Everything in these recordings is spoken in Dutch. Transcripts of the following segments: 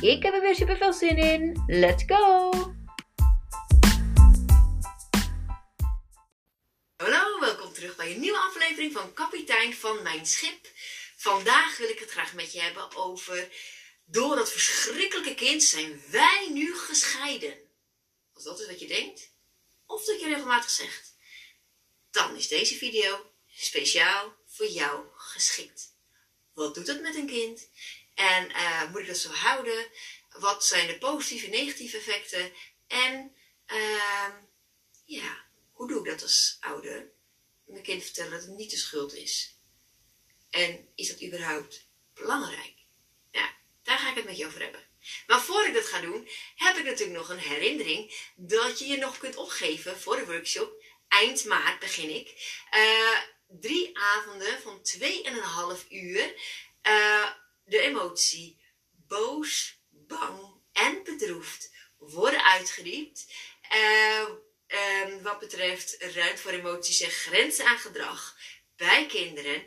Ik heb er weer super veel zin in. Let's go! Hallo, welkom terug bij een nieuwe aflevering van Kapitein van Mijn Schip. Vandaag wil ik het graag met je hebben over. Door dat verschrikkelijke kind zijn wij nu gescheiden. Als dat is wat je denkt, of dat je regelmatig zegt, dan is deze video speciaal voor jou geschikt. Wat doet het met een kind? En uh, moet ik dat zo houden? Wat zijn de positieve en negatieve effecten? En uh, ja, hoe doe ik dat als ouder? Mijn kind vertellen dat het niet de schuld is. En is dat überhaupt belangrijk? Ja, daar ga ik het met je over hebben. Maar voor ik dat ga doen, heb ik natuurlijk nog een herinnering dat je je nog kunt opgeven voor de workshop. Eind maart begin ik. Uh, drie avonden van 2,5 uur. Uh, de emotie boos, bang en bedroefd worden uitgediept. Uh, wat betreft ruimte voor emoties en grenzen aan gedrag bij kinderen.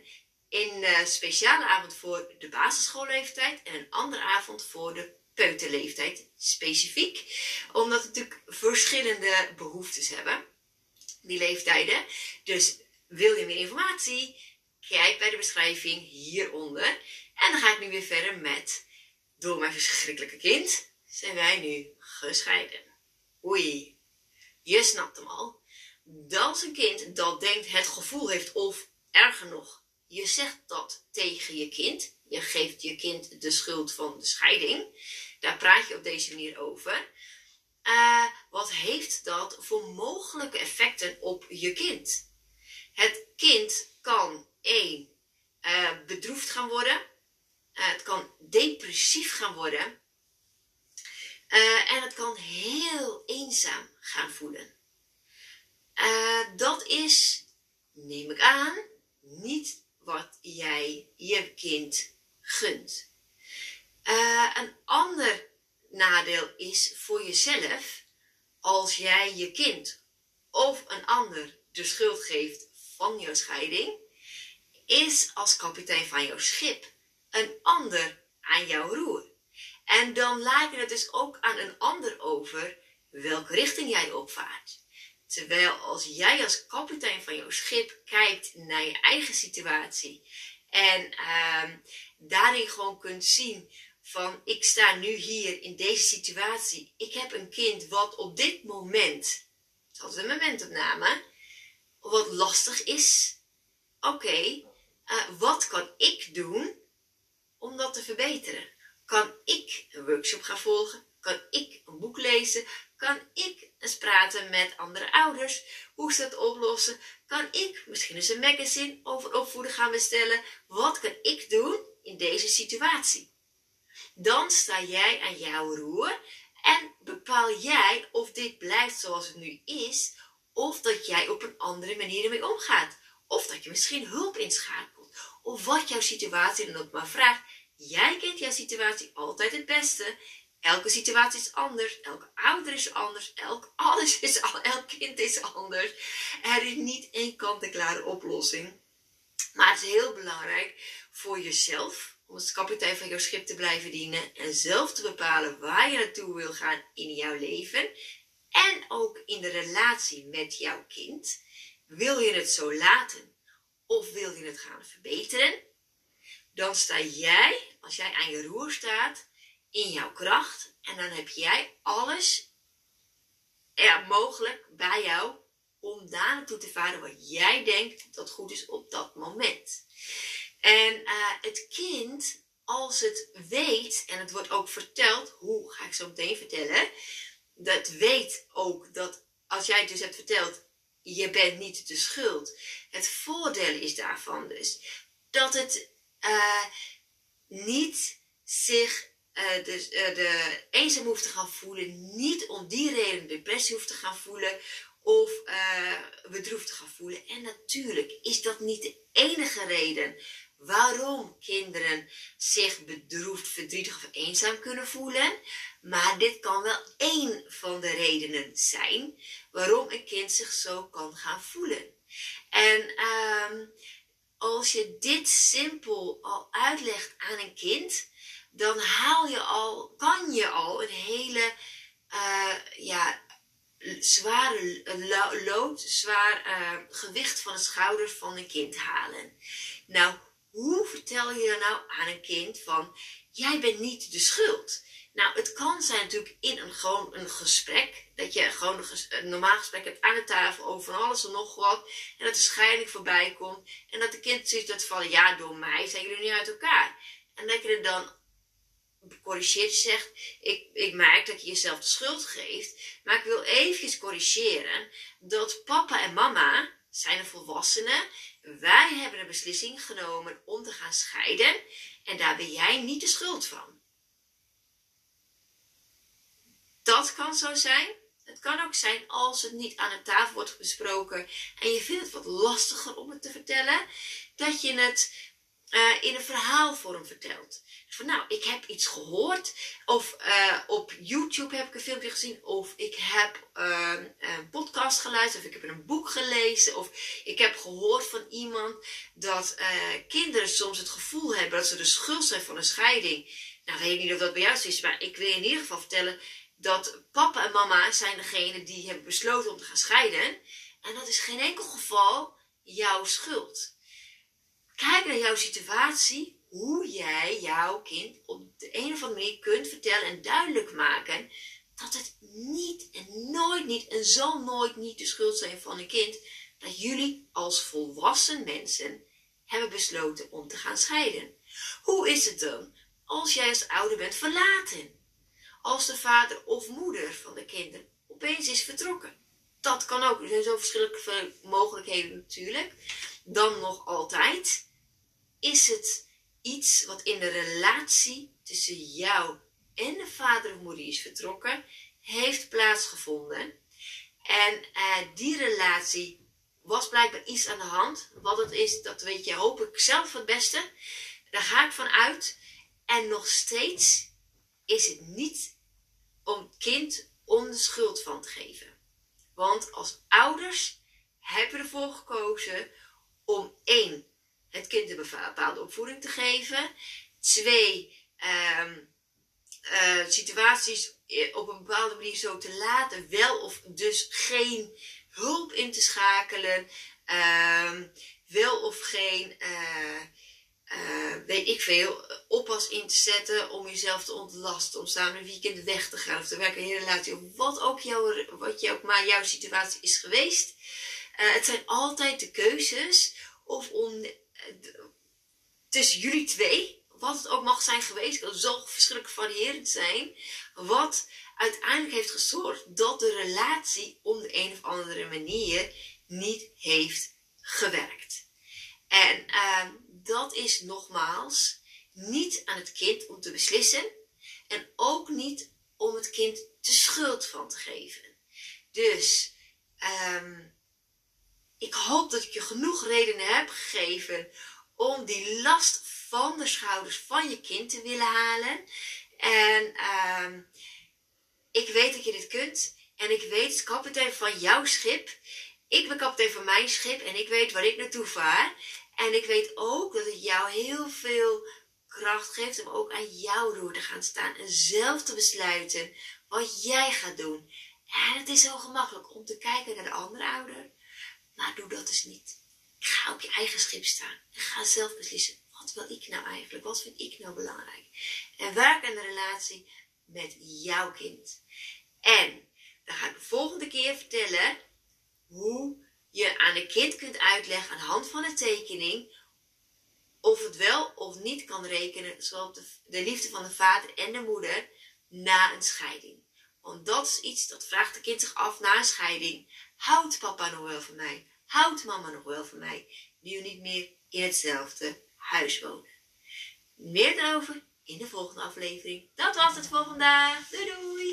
In een speciale avond voor de basisschoolleeftijd en een andere avond voor de peuterleeftijd specifiek. Omdat we natuurlijk verschillende behoeftes hebben, die leeftijden. Dus wil je meer informatie? Kijk bij de beschrijving hieronder. En dan ga ik nu weer verder met, door mijn verschrikkelijke kind, zijn wij nu gescheiden. Oei, je snapt hem al. Dat is een kind dat denkt het gevoel heeft, of erger nog, je zegt dat tegen je kind. Je geeft je kind de schuld van de scheiding. Daar praat je op deze manier over. Uh, wat heeft dat voor mogelijke effecten op je kind? Het kind kan één uh, bedroefd gaan worden. Uh, het kan depressief gaan worden. en het kan heel eenzaam gaan voelen. dat is, neem ik aan, niet wat jij je kind gunt. een ander nadeel is voor jezelf als jij je kind of een ander de schuld geeft van jouw scheiding, is als kapitein van jouw schip een ander aan jouw roer. En dan laat je het dus ook aan een ander over welke richting jij opvaart. Terwijl als jij als kapitein van jouw schip kijkt naar je eigen situatie en uh, daarin gewoon kunt zien van ik sta nu hier in deze situatie. Ik heb een kind wat op dit moment, het is een momentopname, wat lastig is. Oké, uh, wat kan ik doen om dat te verbeteren? Kan ik een workshop gaan volgen? Kan ik een boek lezen? Kan ik eens praten met andere ouders? Hoe ze dat oplossen? Kan ik misschien eens een magazine over opvoeden gaan bestellen? Wat kan ik doen in deze situatie? Dan sta jij aan jouw roer en bepaal jij of dit blijft zoals het nu is, of dat jij op een andere manier ermee omgaat. Of dat je misschien hulp inschakelt. Of wat jouw situatie dan ook maar vraagt. Jij kent jouw situatie altijd het beste. Elke situatie is anders. Elke ouder is anders. Elk alles is Elk kind is anders. Er is niet één kant-en-klare oplossing. Maar het is heel belangrijk voor jezelf om als kapitein van jouw schip te blijven dienen en zelf te bepalen waar je naartoe wil gaan in jouw leven en ook in de relatie met jouw kind. Wil je het zo laten of wil je het gaan verbeteren? Dan sta jij, als jij aan je roer staat, in jouw kracht en dan heb jij alles er mogelijk bij jou om daar naartoe te varen wat jij denkt dat goed is op dat moment. En uh, het kind, als het weet, en het wordt ook verteld, hoe ga ik zo meteen vertellen, dat weet ook dat als jij het dus hebt verteld, je bent niet de schuld. Het voordeel is daarvan dus dat het uh, niet zich de, uh, de eenzaam hoeft te gaan voelen, niet om die reden depressie hoeft te gaan voelen of bedroefd te gaan voelen. En natuurlijk is dat niet de enige reden waarom kinderen zich bedroefd, verdrietig of eenzaam kunnen voelen. Maar dit kan wel één van de redenen zijn waarom een kind zich zo kan gaan voelen. En um, als je dit simpel al uitlegt aan een kind, dan haal je al, kan je al een hele uh, ja, zware lood, zwaar uh, gewicht van de schouders van een kind halen. Nou, hoe vertel je nou aan een kind van, jij bent niet de schuld? Nou, het kan zijn natuurlijk in een, gewoon een gesprek. Dat je gewoon een, een, normaal gesprek hebt aan de tafel over van alles en nog wat. En dat de scheiding voorbij komt. En dat de kind ziet dat van, ja, door mij zijn jullie niet uit elkaar. En dat je er dan corrigeert, zegt, ik, ik merk dat je jezelf de schuld geeft. Maar ik wil eventjes corrigeren dat papa en mama zijn de volwassenen. Wij hebben de beslissing genomen om te gaan scheiden. En daar ben jij niet de schuld van. Dat kan zo zijn. Het kan ook zijn als het niet aan de tafel wordt besproken en je vindt het wat lastiger om het te vertellen, dat je het uh, in een verhaalvorm vertelt. Dus van nou, ik heb iets gehoord, of uh, op YouTube heb ik een filmpje gezien, of ik heb uh, een podcast geluisterd, of ik heb een boek gelezen, of ik heb gehoord van iemand dat kinderen soms het gevoel hebben dat ze de schuld zijn van een scheiding. Nou, weet niet of dat bij jou is, maar ik wil je in ieder geval vertellen dat papa en mama zijn degene die hebben besloten om te gaan scheiden. En dat is geen enkel geval jouw schuld. Kijk naar jouw situatie, hoe jij jouw kind op de een of andere manier kunt vertellen en duidelijk maken dat het niet en nooit niet en zal nooit niet de schuld zijn van een kind dat jullie als volwassen mensen hebben besloten om te gaan scheiden. Hoe is het dan als jij als ouder bent verlaten? als de vader of moeder van de kinderen opeens is vertrokken. Dat kan ook. Er zijn zo verschillende mogelijkheden natuurlijk. Dan nog altijd is het iets wat in de relatie tussen jou en de vader of moeder is vertrokken, heeft plaatsgevonden. En uh, die relatie was blijkbaar iets aan de hand. Wat het is, dat weet je hoop ik zelf het beste. Daar ga ik van uit. En nog steeds is het niet om kind om de schuld van te geven. Want als ouders hebben ervoor gekozen om één, het kind een bepaalde opvoeding te geven. Twee, um, uh, situaties op een bepaalde manier zo te laten, wel of dus geen hulp in te schakelen, um, wel of geen uh, uh, weet ik veel, oppas in te zetten om jezelf te ontlasten, om samen een weekend weg te gaan of te werken in je relatie, wat ook, jouw, wat je ook maar jouw situatie is geweest. Uh, het zijn altijd de keuzes of om, uh, tussen jullie twee, wat het ook mag zijn geweest, kan zo verschrikkelijk variërend zijn, wat uiteindelijk heeft gezorgd dat de relatie om de een of andere manier niet heeft gewerkt. En uh, dat is nogmaals niet aan het kind om te beslissen en ook niet om het kind de schuld van te geven. Dus um, ik hoop dat ik je genoeg redenen heb gegeven om die last van de schouders van je kind te willen halen. En um, ik weet dat je dit kunt. En ik weet, kapitein van jouw schip. Ik ben kapitein van mijn schip en ik weet waar ik naartoe vaar. En ik weet ook dat het jou heel veel kracht geeft om ook aan jouw roer te gaan staan en zelf te besluiten wat jij gaat doen. En het is zo gemakkelijk om te kijken naar de andere ouder, maar doe dat dus niet. Ga op je eigen schip staan en ga zelf beslissen. Wat wil ik nou eigenlijk? Wat vind ik nou belangrijk? En werk aan de relatie met jouw kind. En dan ga ik de volgende keer vertellen hoe je aan een kind kunt uitleggen aan de hand van een tekening of het wel of niet kan rekenen zoals de, de liefde van de vader en de moeder na een scheiding. Want dat is iets dat vraagt het kind zich af na een scheiding. Houdt papa nog wel van mij? Houdt mama nog wel van mij? Nu niet meer in hetzelfde huis wonen. Meer daarover in de volgende aflevering. Dat was het voor vandaag. Doei doei!